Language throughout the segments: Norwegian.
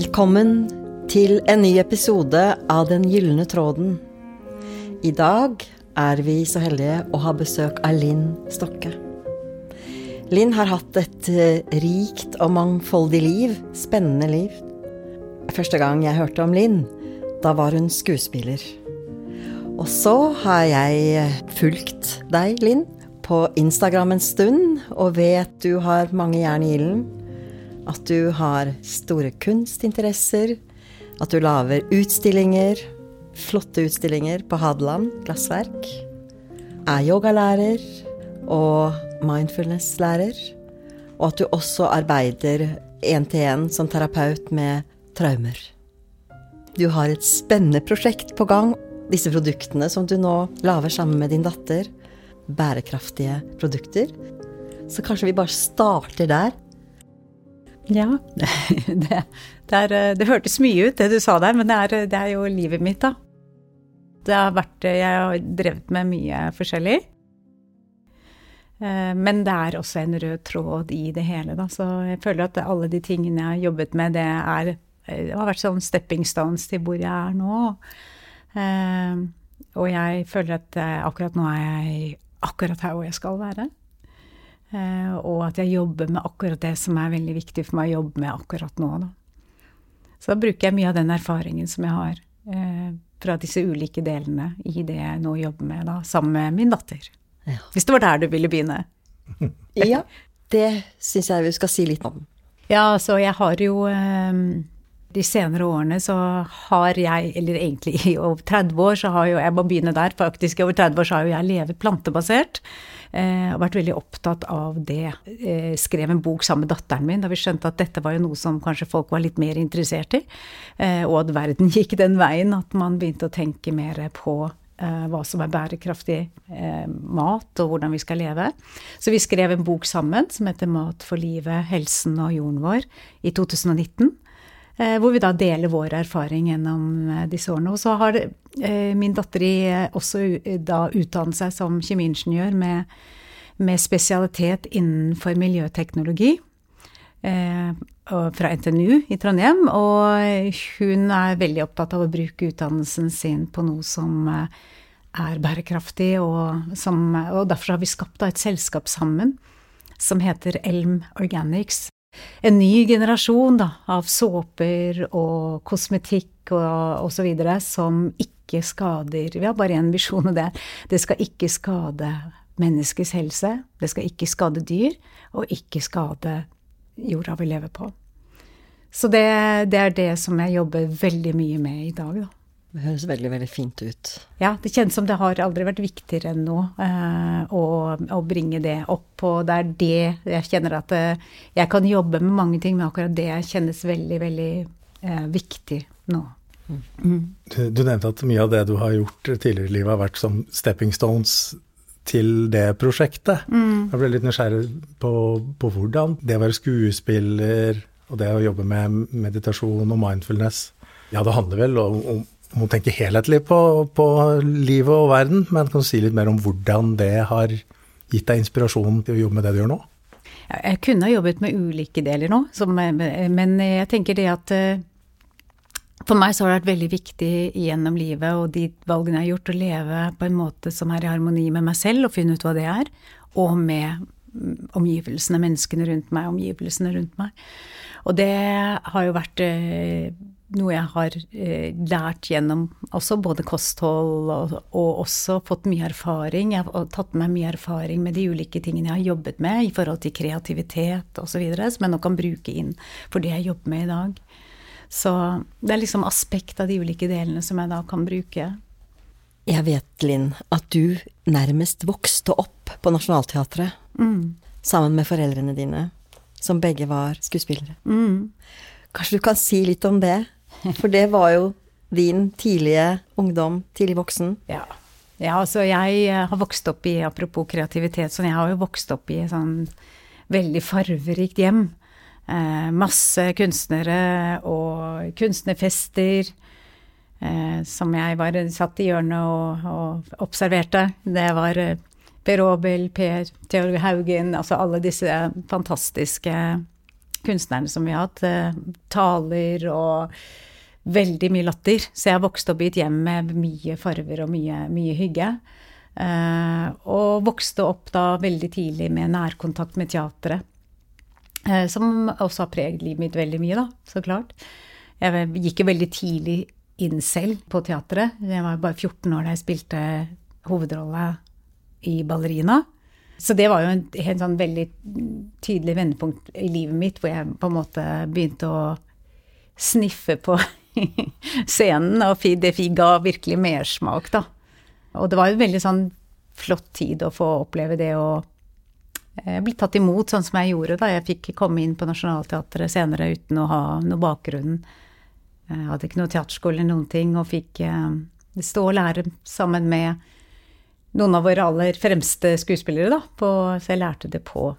Velkommen til en ny episode av Den gylne tråden. I dag er vi så heldige å ha besøk av Linn Stokke. Linn har hatt et eh, rikt og mangfoldig liv. Spennende liv. Første gang jeg hørte om Linn, da var hun skuespiller. Og så har jeg eh, fulgt deg, Linn, på Instagram en stund, og vet du har mange jern i ilden. At du har store kunstinteresser. At du lager utstillinger. Flotte utstillinger på Hadeland glassverk. Er yogalærer og mindfulness-lærer. Og at du også arbeider én-til-én som terapeut med traumer. Du har et spennende prosjekt på gang. Disse produktene som du nå lager sammen med din datter. Bærekraftige produkter. Så kanskje vi bare starter der. Ja, det, det, er, det, hørtes mye ut det du sa der, men det er, det er, jo livet mitt, da. Det har vært Jeg har drevet med mye forskjellig. Eh, men det er også en rød tråd i det hele, da. Så jeg føler at alle de tingene jeg har jobbet med, det, er, det har vært sånn stepping stones til hvor jeg er nå. Eh, og jeg føler at akkurat nå er jeg akkurat her hvor jeg skal være. Eh, og at jeg jobber med akkurat det som er veldig viktig for meg å jobbe med akkurat nå. Da. Så da bruker jeg mye av den erfaringen som jeg har fra disse ulike delene i det jeg nå jobber med, da, sammen med min datter. Ja. Hvis det var der du ville begynne? ja, det syns jeg vi skal si litt om. Ja, så jeg har jo De senere årene så har jeg, eller egentlig i over 30 år, så har jo Jeg må begynne der, faktisk. I over 30 år så har jo jeg levet plantebasert. Eh, og vært veldig opptatt av det. Eh, skrev en bok sammen med datteren min da vi skjønte at dette var jo noe som kanskje folk var litt mer interessert i. Eh, og at verden gikk den veien at man begynte å tenke mer på hva som er bærekraftig eh, mat, og hvordan vi skal leve. Så vi skrev en bok sammen som heter Mat for livet, helsen og jorden vår i 2019. Eh, hvor vi da deler vår erfaring gjennom eh, disse årene. Og så har eh, min datter også da utdannet seg som kjemiingeniør med, med spesialitet innenfor miljøteknologi. Fra NTNU i Trondheim. Og hun er veldig opptatt av å bruke utdannelsen sin på noe som er bærekraftig, og, som, og derfor har vi skapt et selskap sammen som heter Elm Organics en ny generasjon da, av såper og kosmetikk og osv. som ikke skader Vi har bare én visjon, og det er det skal ikke skade menneskets helse, det skal ikke skade dyr, og ikke skade jorda vi lever på. Så det, det er det som jeg jobber veldig mye med i dag, da. Det høres veldig, veldig fint ut. Ja, det kjennes som det har aldri vært viktigere enn nå eh, å, å, bringe det opp. Og det er det jeg kjenner at eh, jeg kan jobbe med mange ting, men akkurat det kjennes veldig, veldig eh, viktig nå. Mm. Du, du, nevnte at mye av det du har gjort tidligere i livet har vært som stepping stones til det prosjektet. Mm. Jeg ble litt nysgjerrig på, på hvordan det å være skuespiller og det å jobbe med meditasjon og mindfulness Ja, det handler vel om, om må tenke helhetlig på, på, livet og verden, men kan du si litt mer om hvordan det har gitt deg inspirasjon til å jobbe med det du gjør nå? Jeg kunne ha jobbet med ulike deler nå, som, men jeg tenker det at eh, for meg så har det vært veldig viktig gjennom livet og de valgene jeg har gjort, å leve på en måte som er i harmoni med meg selv, og finne ut hva det er, og med omgivelsene, menneskene rundt meg, omgivelsene rundt meg. Og det har jo vært eh, noe jeg har eh, lært gjennom også både kosthold og, og, også fått mye erfaring. Jeg har tatt med meg mye erfaring med de ulike tingene jeg har jobbet med i forhold til kreativitet osv., som jeg nå kan bruke inn for det jeg jobber med i dag. Så det er liksom aspekt av de ulike delene som jeg da kan bruke. Jeg vet, Linn, at du nærmest vokste opp på Nationaltheatret mm. sammen med foreldrene dine, som begge var skuespillere. Mm. Kanskje du kan si litt om det? For det var jo din tidlige ungdom, tidlig voksen. Ja. ja altså jeg eh, har vokst opp i, apropos kreativitet, sånn jeg har jo vokst opp i et sånn veldig farverikt hjem. Eh, masse kunstnere og kunstnerfester. Eh, som jeg var satt i hjørnet og, og observerte. Det var eh, Per Aabel, Per Theodor Haugen, altså alle disse fantastiske kunstnerne som vi har hatt, eh, taler og veldig mye latter. Så jeg vokste opp i et hjem med mye farver og mye, mye hygge. Uh, og vokste opp da veldig tidlig med nærkontakt med teatret. Uh, som også har preget livet mitt veldig mye, da, så klart. Jeg gikk jo veldig tidlig inn selv på teatret. Jeg var bare 14 år da jeg spilte hovedrolle i Ballerina. Så det var jo en helt sånn veldig tydelig vendepunkt i livet mitt, hvor jeg på en måte begynte å sniffe på scenen, og det ga virkelig mersmak, da. Og det var en veldig sånn flott tid å få oppleve det å eh, bli tatt imot sånn som jeg gjorde da jeg fikk komme inn på Nationaltheatret senere uten å ha noe bakgrunn. Jeg hadde ikke noe teaterskole eller noen ting, og fikk eh, stå og lære sammen med noen av våre aller fremste skuespillere, da. På, så jeg lærte det på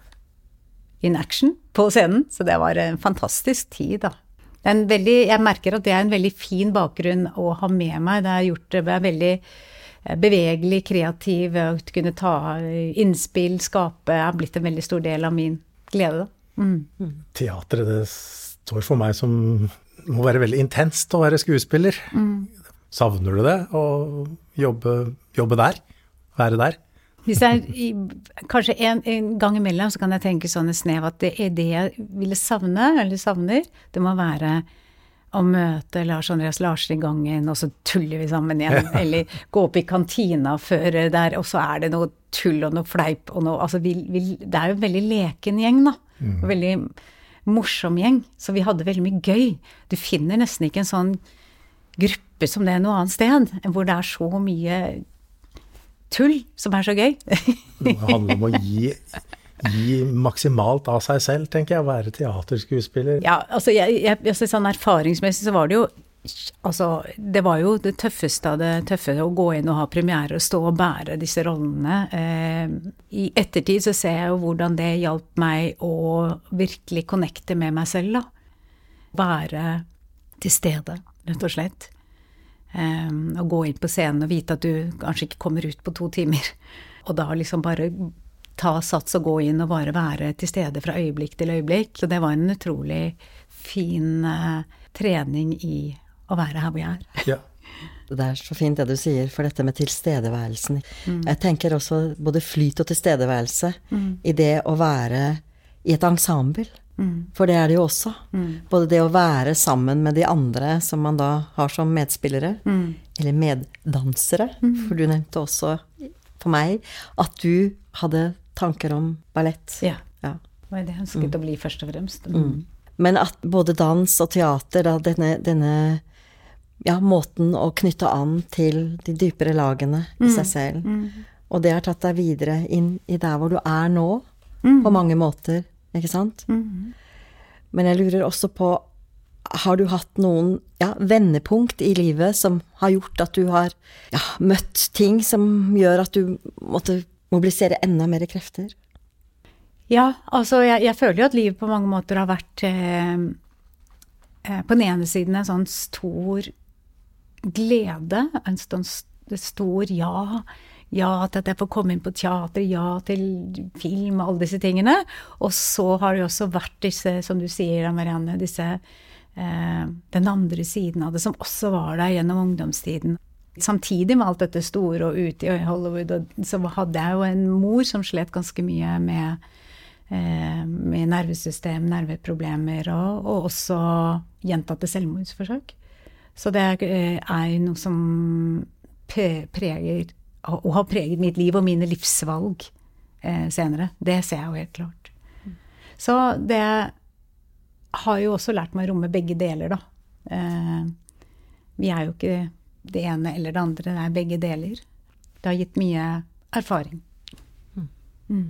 in action på scenen. Så det var en fantastisk tid, da. Veldig, jeg merker at det er en veldig fin bakgrunn å ha med meg. Det har gjort det veldig eh, bevegelig, kreativ, å kunne ta innspill, skape, er blitt en veldig stor del av min glede, da. Mm. Teatret, det står for meg som må være veldig intenst å være skuespiller. Mm. Savner du det, å jobbe, jobbe der? være der? Hvis jeg, kanskje en, en, gang imellom så kan jeg tenke sånn et snev at det er det jeg ville savne, eller savner. Det må være å møte Lars Andreas Larsen i gangen, og så tuller vi sammen igjen. Eller gå opp i kantina før der, og så er det noe tull og noe fleip og noe Altså, vi, vi, det er jo en veldig leken gjeng, da. Mm. Og veldig morsom gjeng. Så vi hadde veldig mye gøy. Du finner nesten ikke en sånn gruppe som det er noe annet sted, hvor det er så mye tull som er så gøy. det handler om å gi, gi, maksimalt av seg selv, tenker jeg, å være teaterskuespiller. Ja, altså, jeg, jeg, altså sånn erfaringsmessig så var det jo Altså, det var jo det tøffeste av det tøffe å gå inn og ha premiere og stå og bære disse rollene. Eh, I ettertid så ser jeg jo hvordan det hjalp meg å virkelig connecte med meg selv, da. Være til stede, rett og slett. Um, å gå inn på scenen og vite at du kanskje ikke kommer ut på to timer. Og da liksom bare ta sats og gå inn og bare være til stede fra øyeblikk til øyeblikk. Så det var en utrolig fin uh, trening i å være her hvor jeg er. Ja. Det er så fint det du sier, for dette med tilstedeværelsen. Mm. Jeg tenker også både flyt og tilstedeværelse mm. i det å være i et ensemble. Mm. For det er det jo også. Mm. Både det å være sammen med de andre som man da har som medspillere, mm. eller meddansere. Mm. For du nevnte også for meg at du hadde tanker om ballett. Ja. ja. Det var det jeg ønsket å bli, først og fremst. Mm. Men at både dans og teater, da, denne, denne ja, måten å knytte an til de dypere lagene i seg selv. Og det har tatt deg videre inn i der hvor du er nå, på mange måter ikke sant? Mm. Men jeg lurer også på Har du hatt noen ja, vendepunkt i livet som har gjort at du har ja, møtt ting som gjør at du måtte mobilisere enda mer krefter? Ja, altså jeg, jeg føler jo at livet på mange måter har vært eh, eh på den ene siden en sånn stor glede, en sånn stor ja ja til at jeg får komme inn på teater, ja til film og alle disse tingene. Og så har det jo også vært disse, som du sier, Marianne, disse eh, Den andre siden av det, som også var der gjennom ungdomstiden. Samtidig med alt dette store og ute i Hollywood, så hadde jeg jo en mor som slet ganske mye med, eh, med nervesystem, nerveproblemer, og, og også gjentatte selvmordsforsøk. Så det er, eh, er noe som preger og har preget mitt liv og mine livsvalg eh, senere. Det ser jeg jo helt klart. Så det har jo også lært meg å romme begge deler, da. Eh, vi er jo ikke det ene eller det andre, det er begge deler. Det har gitt mye erfaring. Mm. mm.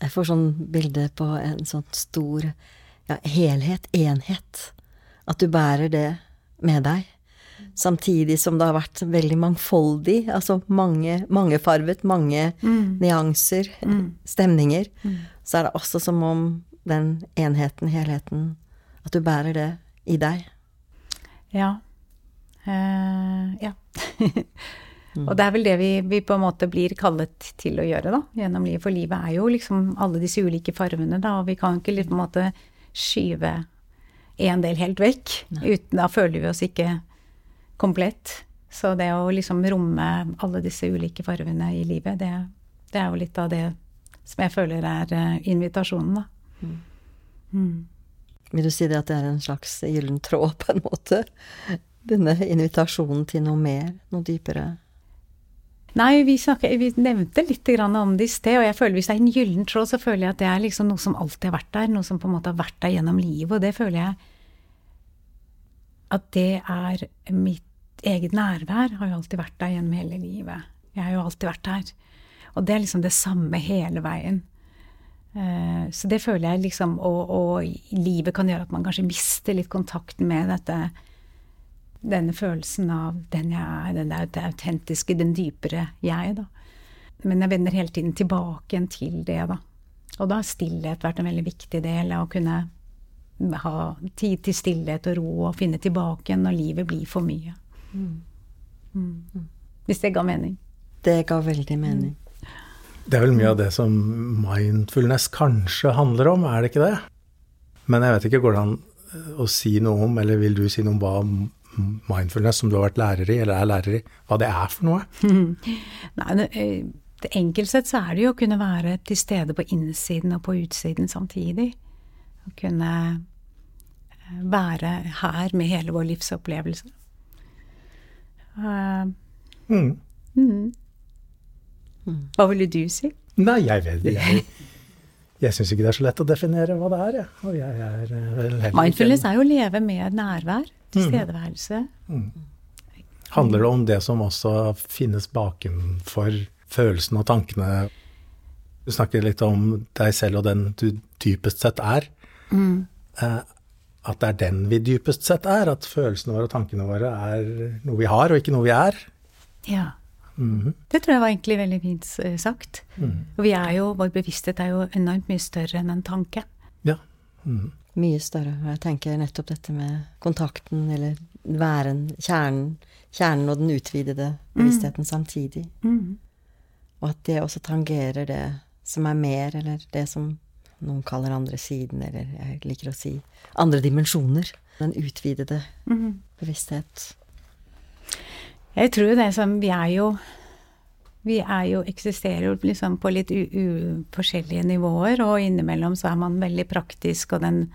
Jeg får sånn bilde på en sånn stor ja, helhet, enhet. At du bærer det med deg. Samtidig som det har vært veldig mangfoldig, altså mange, mangefarvet, mange mm. nyanser, mm. stemninger. Mm. Så er det også som om den enheten, helheten, at du bærer det i deg. Ja. Uh, ja. Og det er vel det vi, vi, på en måte blir kallet til å gjøre, da, gjennom livet. For livet er jo liksom alle disse ulike farvene, da, og vi kan ikke på en måte skyve en del helt vekk. Uten, da føler vi oss ikke komplett. Så det å liksom romme alle disse ulike fargene i livet, det, det er jo litt av det som jeg føler er eh, invitasjonen, da. Mm. Mm. Vil du si det at det er en slags gyllen tråd, på en måte? Denne invitasjonen til noe mer, noe dypere? Nei, vi, snakker, vi nevnte litt om det i sted, og jeg føler hvis det er en gyllen tråd, så føler jeg at det er liksom noe som alltid har vært der, noe som på en måte har vært der gjennom livet, og det føler jeg at det er mitt eget nærvær har jo alltid vært der gjennom hele livet. Jeg har jo alltid vært der. Og det er liksom det samme hele veien. Uh, så det føler jeg liksom og, og livet kan gjøre at man kanskje mister litt kontakten med dette denne følelsen av den jeg er, den det autentiske, den dypere jeg, da. Men jeg vender hele tiden tilbake igjen til det, da. Og da har stillhet vært en veldig viktig del av å kunne ha tid til stillhet og ro og finne tilbake igjen når livet blir for mye. Mm. Mm. Hvis det ga mening. Det ga veldig mening. Det er vel mye av det som mindfulness kanskje handler om, er det ikke det? Men jeg vet ikke, går det an å si noe om, eller vil du si noe om hva mindfulness som du har vært lærer i, eller er lærer i, hva det er for noe? Nei, det, eh, enkelt sett så er det jo å kunne være til stede på innsiden og på utsiden samtidig. Å kunne eh, være her med hele vår livsopplevelse. Uh, mm. Mm. Hva ville du si? Nei, jeg vet ikke. Jeg syns ikke det er så lett å definere hva det er, jeg. jeg er Mindfulness er jo å leve med nærvær. Tilstedeværelse. Mm. mm. Handler det om det som også finnes bakenfor følelsene og tankene? Du snakker litt om deg selv og den du dypest sett er. Mm. Eh, at det er den vi dypest sett er. At følelsene våre og tankene våre er noe vi har, og ikke noe vi er. Ja. Mm. Det tror jeg var egentlig veldig fint eh, sagt. Mm. Og vi er jo, vår bevissthet er jo enormt mye større enn en tanke. Ja. Mm mye større. Og jeg tenker nettopp dette med kontakten, eller væren, kjernen, kjernen og den utvidede bevisstheten mm. samtidig. Mm. Og at det også tangerer det som er mer, eller det som noen kaller andre siden, eller jeg liker å si andre dimensjoner. Den utvidede mm. bevissthet. Jeg tror det som Vi er jo vi er jo, eksisterer jo liksom på litt forskjellige nivåer, og innimellom så er man veldig praktisk og den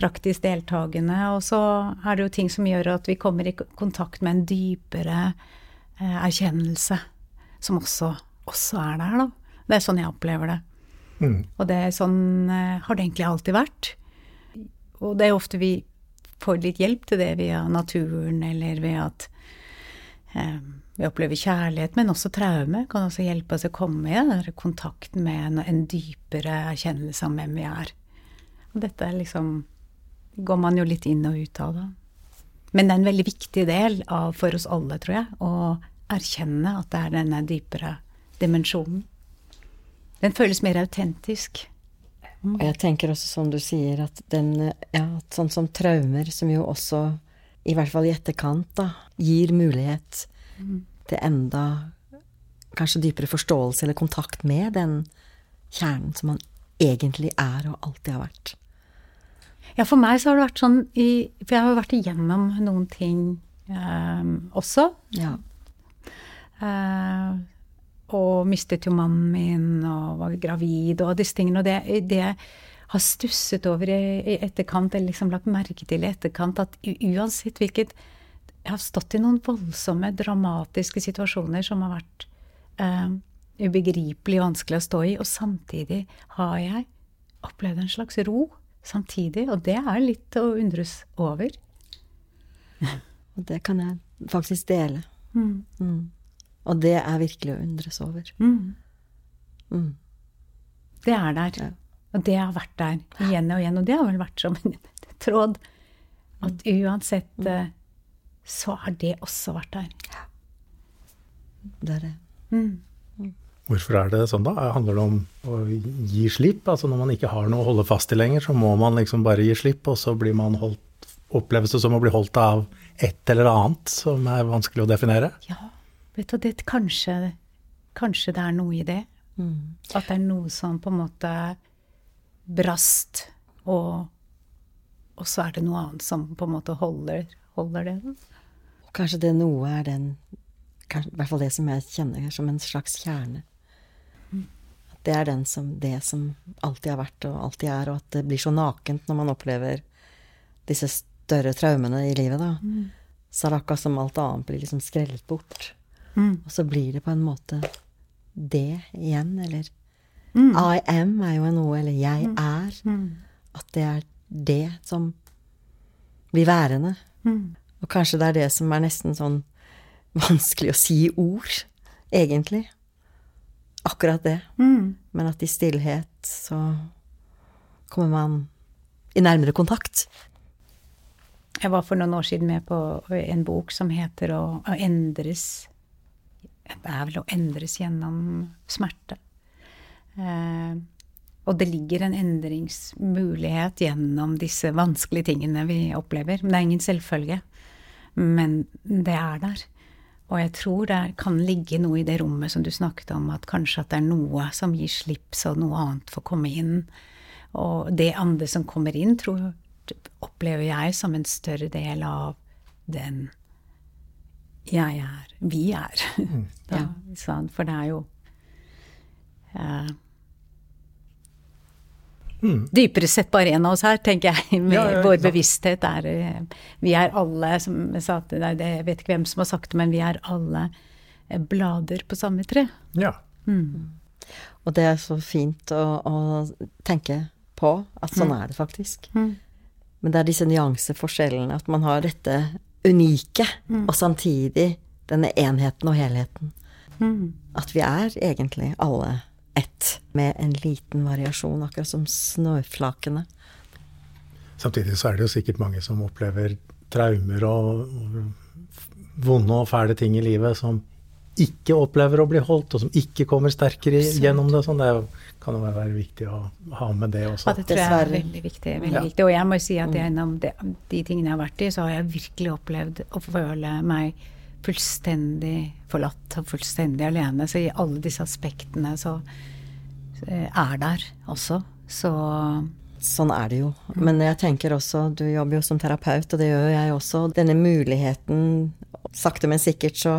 praktisk deltakende. Og så er det jo ting som gjør at vi kommer i kontakt med en dypere eh, erkjennelse, som også, også, er der, da. Det er sånn jeg opplever det. Mm. Og det er sånn eh, har det egentlig alltid vært. Og det er ofte vi får litt hjelp til det via naturen, eller ved at eh, vi opplever kjærlighet, men også traume kan også hjelpe oss å komme i kontakt med en, en, dypere erkjennelse om hvem vi er. Og dette liksom går man jo litt inn og ut av, da. Men det er en veldig viktig del av, for oss alle, tror jeg, å erkjenne at det er denne dypere dimensjonen. Den føles mer autentisk. Mm. Jeg tenker også, som du sier, at den Ja, sånn som traumer, som jo også, i hvert fall i etterkant, da, gir mulighet til enda kanskje dypere forståelse eller kontakt med den kjernen som man egentlig er og alltid har vært. Ja, for meg så har det vært sånn i For jeg har jo vært igjennom noen ting eh, også. Ja. Uh, og mistet jo mannen min og var gravid og disse tingene. Og det, det har stusset over i, etterkant, eller liksom lagt merke til i etterkant, at uansett hvilket jeg har stått i noen voldsomme, dramatiske situasjoner som har vært eh, ubegripelig vanskelig å stå i, og samtidig har jeg opplevd en slags ro samtidig, og det er litt å undres over. og det kan jeg faktisk dele. Mm. Mm. Og det er virkelig å undres over. Mm. mm. Det er der. Ja. Og det har vært der igjen og igjen. Og det har vel vært som en tråd. At uansett mm. eh, så har det også vært der. Ja. Det er det. Mm. mm. Hvorfor er det sånn, da? Handler det om å gi slipp? Altså når man ikke har noe å holde fast i lenger, så må man liksom bare gi slipp, og så blir man holdt Oppleves det som å bli holdt av et eller annet som er vanskelig å definere? Ja, vet du, det, kanskje, kanskje det er noe i det. Mm. At det er noe som på en måte brast og og så er det noe annet som på en måte holder, holder det. Og kanskje det noe er den kanskje, I hvert fall det som jeg kjenner som en slags kjerne. At det er den som, det som alltid har vært og alltid er, og at det blir så nakent når man opplever disse større traumene i livet, da. Mm. Så er det akkurat som alt annet blir liksom skrellet bort. Mm. Og så blir det på en måte det igjen, eller mm. I am er jo noe, eller jeg mm. er. Mm. At det er det som blir værende. Mm. Og kanskje det er det som er nesten sånn vanskelig å si i ord, egentlig. Akkurat det. Men at i stillhet så kommer man i nærmere kontakt. Jeg var for noen år siden med på en bok som heter Å, å endres er vel å endres gjennom smerte. Eh, og det ligger en endringsmulighet gjennom disse vanskelige tingene vi opplever. Det er ingen selvfølge. Men det er der. Og jeg tror det kan ligge noe i det rommet som du snakket om, at kanskje at det er noe som gir slipp, så noe annet får komme inn. Og det andre som kommer inn, tror, opplever jeg som en større del av den jeg er, vi er. Mm, ja. da, for det er jo uh, Mm. Dypere sett bare én av oss her, tenker jeg. Med ja, ja, vår bevissthet er eh, Vi er alle, som jeg sa til deg, jeg vet ikke hvem som har sagt det, men vi er alle eh, blader på samme tre. Ja. Mm. Og det er så fint å, å, tenke på at sånn mm. er det faktisk. Mm. Men det er disse nyanseforskjellene, at man har dette unike, mm. og samtidig denne enheten og helheten. Mm. At vi er egentlig alle ett, med en liten variasjon, akkurat som snøflakene. Samtidig så er det jo sikkert mange som opplever traumer og, vonde og fæle ting i livet som ikke opplever å bli holdt, og som ikke kommer sterkere gjennom det. Sånn. Det kan jo være viktig å ha med det også. Ja, det tror jeg er veldig viktig. Veldig ja. viktig. Og jeg må si at mm. gjennom de, de tingene jeg har vært i, så har jeg virkelig opplevd å føle meg fullstendig forlatt og fullstendig alene. Så i alle disse aspektene så eh, er der også. Så Sånn er det jo. Men jeg tenker også, du jobber jo som terapeut, og det gjør jeg også. Denne muligheten, sakte, men sikkert, så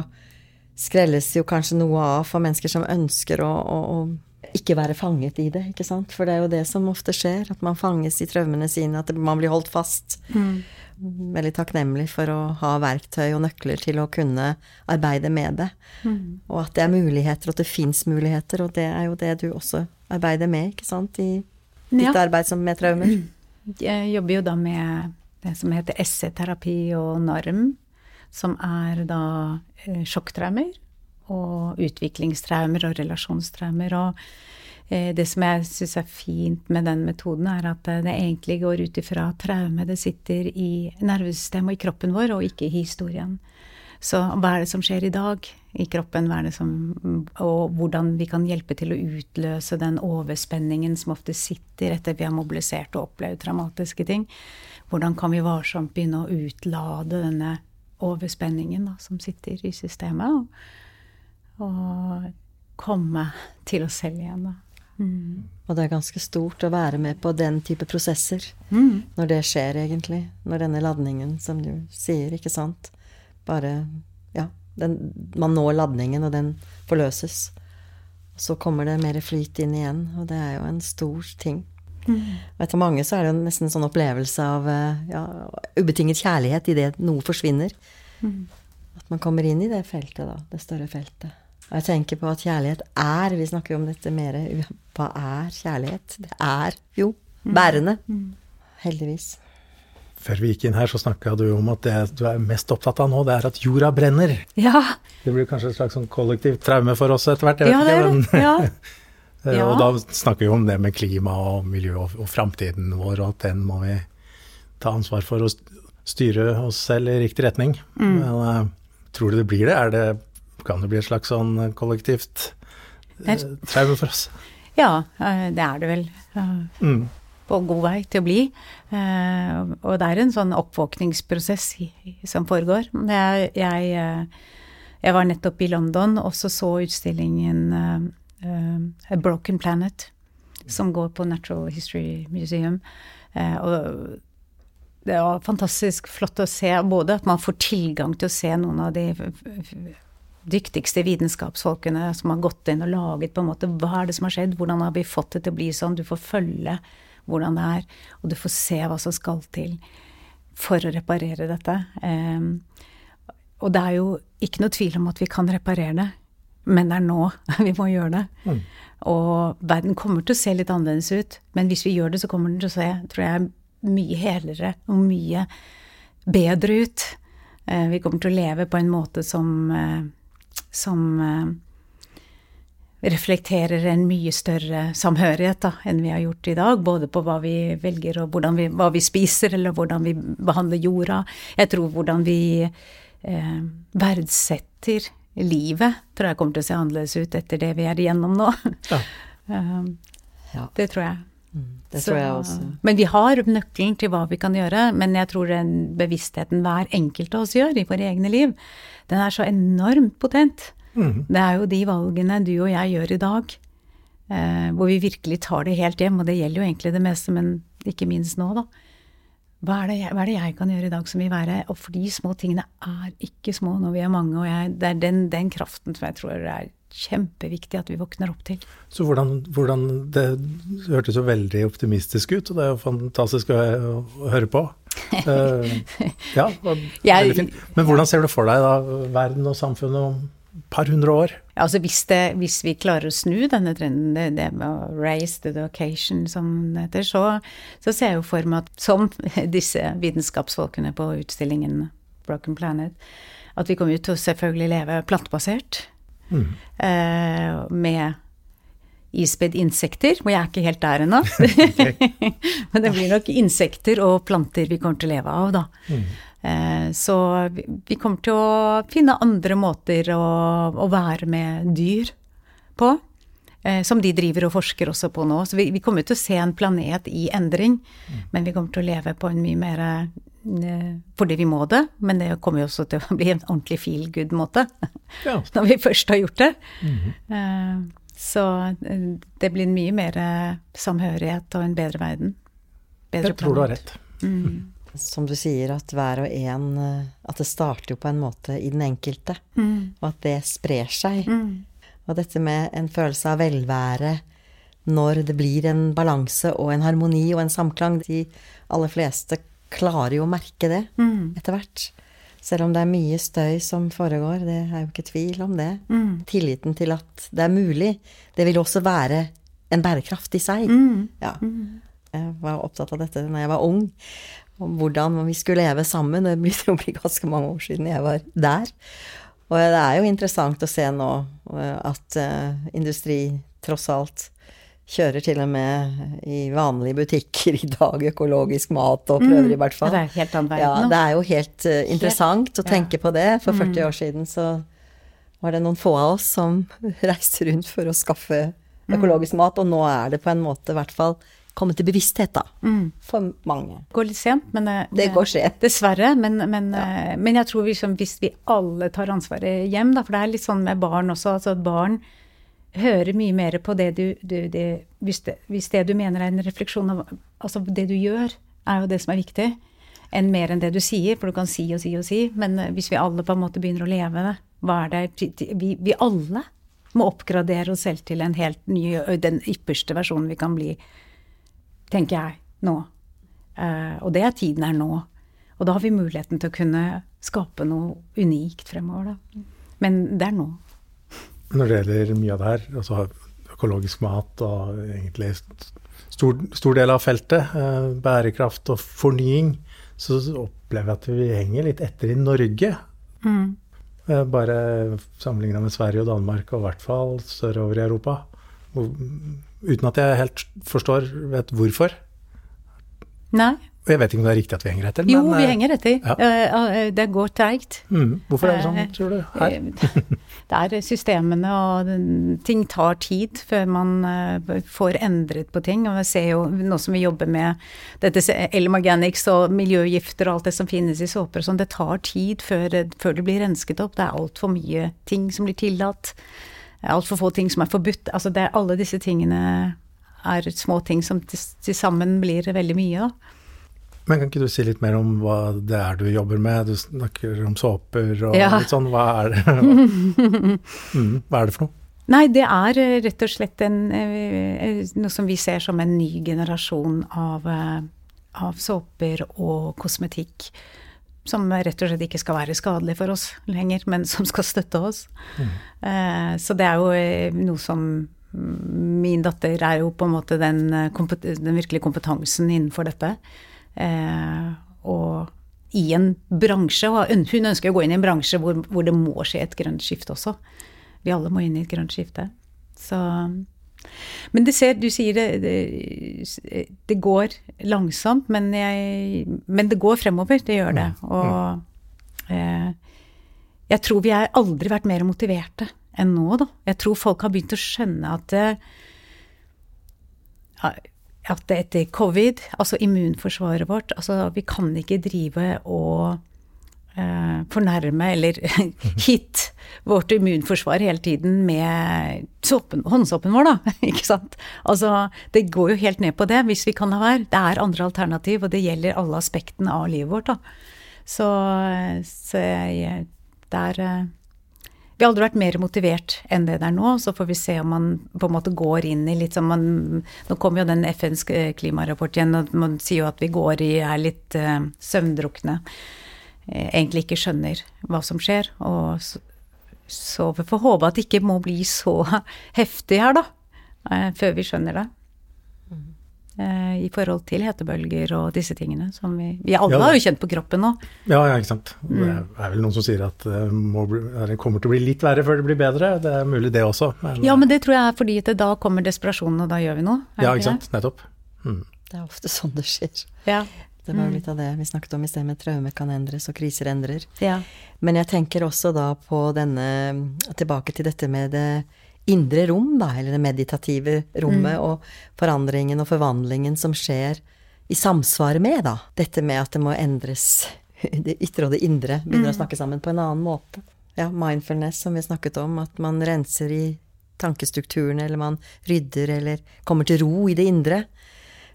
skrelles jo kanskje noe av for mennesker som ønsker å, å, å, ikke være fanget i det, ikke sant. For det er jo det som ofte skjer, at man fanges i traumene sine, at man blir holdt fast. Mm veldig takknemlig for å ha verktøy og nøkler til å kunne arbeide med det. Mm. Og at det er muligheter, og at det fins muligheter, og det er jo det du også arbeider med, ikke sant, i ditt ja. arbeid som med traumer. Jeg jobber jo da med det som heter SC-terapi og NARM, som er da eh, sjokktraumer og utviklingstraumer og relasjonstraumer. og Eh, det som jeg syns er fint med den metoden, er at det egentlig går ut ifra traume. Det sitter i nervesystemet og i kroppen vår, og ikke i historien. Så hva er det som skjer i dag i kroppen, som, og hvordan vi kan hjelpe til å utløse den overspenningen som ofte sitter etter vi har mobilisert og opplevd traumatiske ting. Hvordan kan vi varsomt begynne å utlade denne overspenningen da, som sitter i systemet, og, og komme til oss selv igjen. da. Mm. Og det er ganske stort å være med på den type prosesser mm. når det skjer, egentlig. Når denne ladningen, som du sier, ikke sant, bare Ja, den, man når ladningen, og den forløses. Så kommer det mer flyt inn igjen, og det er jo en stor ting. Mm. Og etter mange så er det jo nesten en sånn opplevelse av ja, ubetinget kjærlighet idet noe forsvinner. Mm. At man kommer inn i det feltet, da. Det større feltet. Og jeg tenker på at kjærlighet er Vi snakker jo om dette mer Hva er kjærlighet? Det er jo mm. bærende. Mm. Heldigvis. Før vi gikk inn her, så snakka du om at det du er mest opptatt av nå, det er at jorda brenner. Ja. Det blir kanskje et slags sånn kollektivt traume for oss etter hvert? ja, det er det. Ja. ja. og da snakker vi om det med klima og miljø og, og framtiden vår, og at den må vi ta ansvar for å styre oss selv i riktig retning. Mm. Men uh, tror du det blir det? Det kan det bli et slags sånn eh, kollektivt eh, traume for oss? Ja, eh, det er det vel. Mm. På god vei til å bli. Og det er en sånn oppvåkningsprosess som foregår. Jeg, jeg, jeg var nettopp i London og så så utstillingen A Broken Planet, som går på Natural History Museum. Og det var fantastisk flott å se både at man får tilgang til å se noen av de dyktigste vitenskapsfolkene som har gått inn og laget på en måte hva er det som har skjedd, hvordan har vi fått det til å bli sånn, du får følge hvordan det er, og du får se hva som skal til for å reparere dette. Um, og det er jo ikke noe tvil om at vi kan reparere det, men det er nå vi må gjøre det. Mm. Og verden kommer til å se litt annerledes ut, men hvis vi gjør det, så kommer den til å se, tror jeg, mye helere og mye bedre ut. Uh, vi kommer til å leve på en måte som uh, som eh, reflekterer en mye større samhørighet da, enn vi har gjort i dag. Både på hva vi velger og vi, hva vi spiser, eller hvordan vi behandler jorda. Jeg tror hvordan vi eh, verdsetter livet, tror jeg kommer til å se annerledes ut etter det vi er igjennom nå. Ja. um, ja. Det tror jeg. Mm, det tror jeg også. men vi har nøkkelen til hva vi kan gjøre. Men jeg tror den bevisstheten hver enkelt av oss gjør i våre egne liv, den er så enormt potent. Mm. Det er jo de valgene du og jeg gjør i dag, eh, hvor vi virkelig tar det helt hjem. Og det gjelder jo egentlig det meste, men ikke minst nå, da. Hva er, jeg, hva er, det jeg, kan gjøre i dag som vil være Og for de små tingene er ikke små når vi er mange, og jeg, det er den, den kraften som jeg tror er kjempeviktig at vi våkner opp til. Så hvordan, hvordan Det hørtes jo veldig optimistisk ut, og det er jo fantastisk å, å høre på. Uh, ja, veldig fint. Men hvordan ser du for deg da verden og samfunnet om par hundre år? Altså hvis, det, hvis, vi klarer å snu denne trenden, det, det med å raise the occasion som det heter, så, så ser jeg jo for meg at som disse vitenskapsfolkene på utstillingen Broken Planet, at vi kommer til å selvfølgelig leve plantebasert. Mm. Eh, med ispedd insekter, og jeg er ikke helt der ennå. Men det blir nok insekter og planter vi kommer til å leve av, da. Mm. Eh, så vi kommer til å finne andre måter å, å være med dyr på. Eh, som de driver og forsker også på nå. Så vi, vi kommer til å se en planet i endring. Mm. Men vi kommer til å leve på en mye mer fordi vi må det, men det kommer jo også til å bli en ordentlig feel good-måte ja. når vi først har gjort det. Mm -hmm. Så eh, det blir mye mer eh, samhørighet og en bedre verden. Bedre Jeg tror du har rett. Mm. Som du sier, at hver og en At det starter jo på en måte i den enkelte, mm. og at det sprer seg. Mm. Og dette med en følelse av velvære når det blir en balanse og en harmoni og en samklang De aller fleste klarer jo å merke det mm. etter hvert. Selv om det er mye støy som foregår, det er jo ikke tvil om det. Mm. Tilliten til at det er mulig, det vil også være en bærekraft i seg. Mm. Ja. Mm. Jeg var opptatt av dette da jeg var ung, om hvordan vi skulle leve sammen. Det begynte å bli ganske mange år siden jeg var der. Og det er jo interessant å se nå eh, at uh, industri tross alt Kjører til og med i vanlige butikker i dag økologisk mat, og prøver mm. i hvert fall. Det er helt annen ja, Det er jo helt uh, interessant helt, å tenke ja. på det. For 40 mm. år siden så var det noen få av oss som reiste rundt for å skaffe mm. økologisk mat, og nå er det på en måte i hvert fall kommet til bevissthet, da. Mm. For mange. Det går litt sent, men det, det går sent. Dessverre. Men, men, ja. Eh, men jeg tror liksom, hvis vi alle tar ansvaret hjem, da, for det er litt sånn med barn også, altså at barn høre mye mer på det du, du det, hvis, det, hvis, det, du mener er en refleksjon av Altså det du gjør, er jo det som er viktig, enn mer enn det du sier. For du kan si og si og si, men eh, hvis vi alle på en måte begynner å leve det, hva er det Vi, vi alle må oppgradere oss selv til en helt ny, den ypperste versjonen vi kan bli, tenker jeg, nå. Uh, og det er tiden er nå. Og da har vi muligheten til å kunne skape noe unikt fremover, da. Men det er nå når det gjelder mye av det her, altså økologisk mat og egentlig stor, stor del av feltet, eh, bærekraft og fornying, så opplever jeg at vi henger litt etter i Norge. Mm. Eh, bare sammenligna med Sverige og Danmark, og i hvert fall sørover i Europa. Uten at jeg helt forstår vet hvorfor. Nei. Jeg vet ikke om det er riktig at vi henger etter. Jo, vi eh, henger etter. Ja. Eh, det går treigt. Mm. Hvorfor er det sånn, eh, tror du? Her? Det er systemene, og ting tar tid før man får endret på ting. Og jeg ser jo nå som vi jobber med dette Elmagenics og miljøgifter og alt det som finnes i såper og sånn, det tar tid før, før det blir rensket opp. Det er altfor mye ting som blir tillatt. Altfor få ting som er forbudt. Altså det, alle disse tingene er små ting som til sammen blir veldig mye, da. Men kan ikke du si litt mer om hva det er du jobber med? Du snakker om såper og Ja. litt sånn. Hva er det? mm, hva er det for noe? Nei, det er eh, rett og slett en, eh, eh, noe som vi ser som en ny generasjon av, av såper og kosmetikk. Som rett og slett ikke skal være skadelig for oss lenger, men som skal støtte oss. Eh, Så det er jo noe som mm, Min datter er jo på en måte den, den virkelige kompetansen innenfor dette. Eh, Og i en bransje, hun ønsker å gå inn i en bransje hvor, hvor det må skje et grønt skifte også. Vi alle må inn i et grønt skifte. Så Men det ser, du sier det, det, det går langsomt, men, jeg, men det går fremover. Det gjør det. Og eh, jeg tror vi har aldri vært mer motiverte enn nå, da. Jeg tror folk har begynt å skjønne at det, at etter covid, altså immunforsvaret vårt altså Vi kan ikke drive og eh, fornærme eller hit vårt immunforsvar hele tiden med soppen, håndsoppen vår, da. Ikke sant? Altså, det går jo helt ned på det, hvis vi kan la være. Det er andre alternativ, og det gjelder alle aspektene av livet vårt, da. Så, så jeg, det er eh, har aldri vært mer motivert enn det det er nå. Så får vi se om man på en måte går inn i litt sånn man Nå kommer jo den FNs klimarapport igjen, og man sier jo at vi går i er litt uh, søvndrukne. Eh, egentlig ikke skjønner hva som skjer. Og så, så vi får håpe at det ikke må bli så heftig her, da. Uh, før vi skjønner det. Eh, I forhold til hetebølger og disse tingene som vi Vi alle Ja. har jo kjent på kroppen nå. Ja, ja, ikke sant. Det Mm. er vel noen som sier at det, eller det kommer til å bli litt verre før det blir bedre. Det er mulig det også. Men, Ja, men det tror jeg er fordi at da kommer desperasjonen, og da gjør vi noe. ja, ikke sant. sant. Nettopp. Mm. Det er ofte sånn det skjer. det? Ja. Det var jo litt av det vi snakket om i sted, med traume kan endres og kriser endrer. ja. Men jeg tenker også da på denne Tilbake til dette med det indre rom, da, eller det meditative rommet, og forandringen og forvandlingen som skjer i samsvar med, da. Dette med at det må endres Det ytre og det indre begynner å snakke sammen på en annen måte. Ja, mindfulness, som vi snakket om, at man renser i tankestrukturene, eller man rydder, eller kommer til ro i det indre,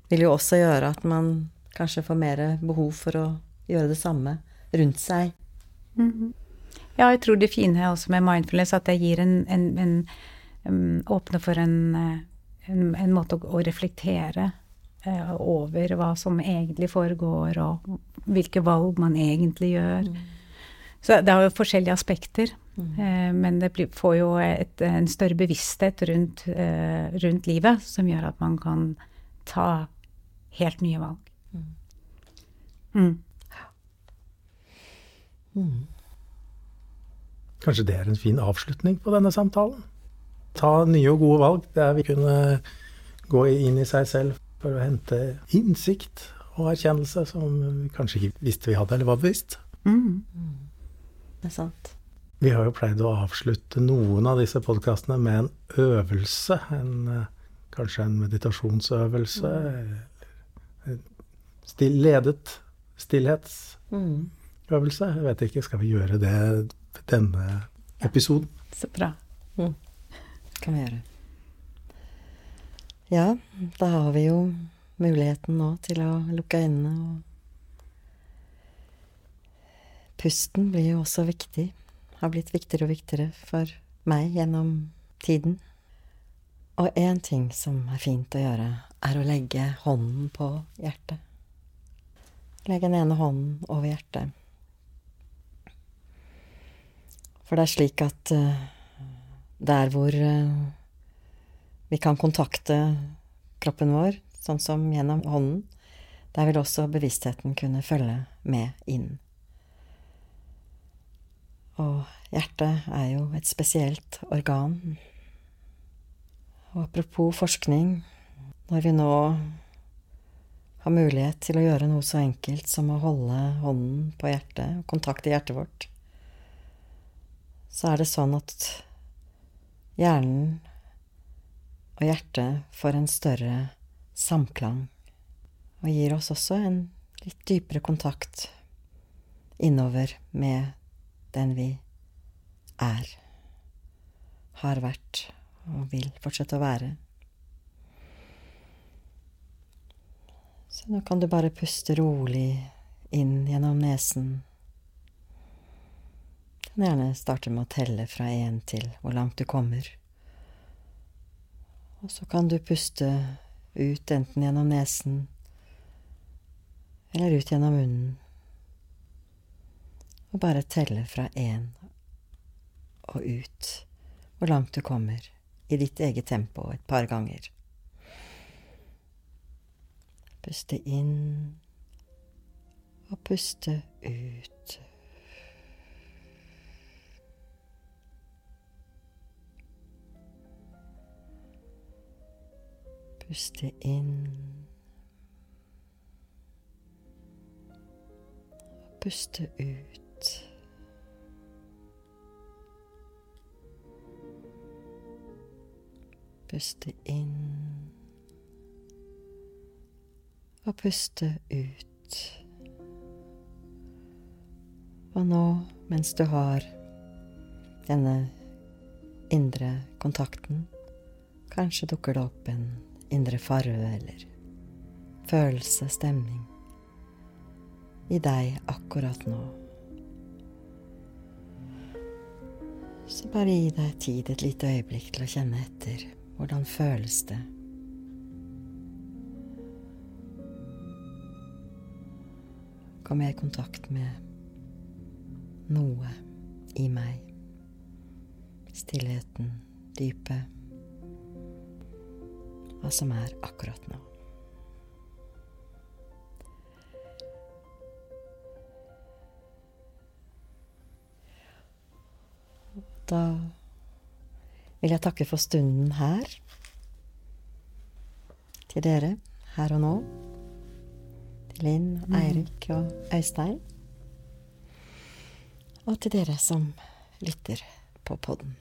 vil jo også gjøre at man kanskje får mer behov for å gjøre det samme rundt seg. Ja, jeg tror det fine også med mindfulness at det gir en, en, en um, Åpner for en, eh, en, en måte å, å reflektere eh, over hva som egentlig foregår, og hvilke valg man egentlig gjør. Så det har jo forskjellige aspekter, eh, men det blir, får jo et, en større bevissthet rundt, eh, rundt livet, som gjør at man kan ta helt nye valg. Mm. Kanskje det er en fin avslutning på denne samtalen? Ta nye og gode valg der vi kunne gå inn i seg selv for å hente innsikt og erkjennelse som vi kanskje ikke visste vi hadde, eller var bevisst. Mm. Det er sant. Vi har jo pleid å avslutte noen av disse podkastene med en øvelse. En, eh, kanskje en meditasjonsøvelse. Mm. Still, ledet stillhetsøvelse. Mm. Jeg vet ikke, skal vi gjøre det denne episoden? Så bra. Kan vi gjøre. Ja, da har vi jo muligheten nå til å lukke øynene og Pusten blir jo også viktig. Har blitt viktigere og viktigere for meg gjennom tiden. Og én ting som er fint å gjøre, er å legge hånden på hjertet. Legge den ene hånden over hjertet. For det er slik at eh, der hvor eh, vi kan kontakte kroppen vår, sånn som gjennom hånden, der vil også bevisstheten kunne følge med inn. Og hjertet er jo et spesielt organ. Og apropos forskning, når vi nå har mulighet til å gjøre noe så enkelt som å holde hånden på hjertet og kontakte hjertet vårt, så er det sånn at hjernen og hjertet får en større samklang, og gir oss også en litt dypere kontakt innover med den vi er, har vært og vil fortsette å være. Så nå kan du bare puste rolig inn gjennom nesen. Kan gjerne starte med å telle fra én til hvor langt du kommer. Og så kan du puste ut enten gjennom nesen eller ut gjennom munnen. Og bare telle fra én og ut hvor langt du kommer, i ditt eget tempo et par ganger. Puste inn og puste ut. Puste inn. Puste ut. Puste inn. Og puste ut. Og nå, mens du har denne indre kontakten, kanskje dukker det opp en indre farve eller følelse, stemning, i deg akkurat nå. Så bare gi deg tid et lite øyeblikk til å kjenne etter. Hvordan føles det? Kom jeg i kontakt med noe i meg. Stillheten, dypet. Hva som er akkurat nå. Da vil jeg takke for stunden her. Til dere her og nå. Til Linn, Eirik og Øystein. Og til dere som lytter på podden.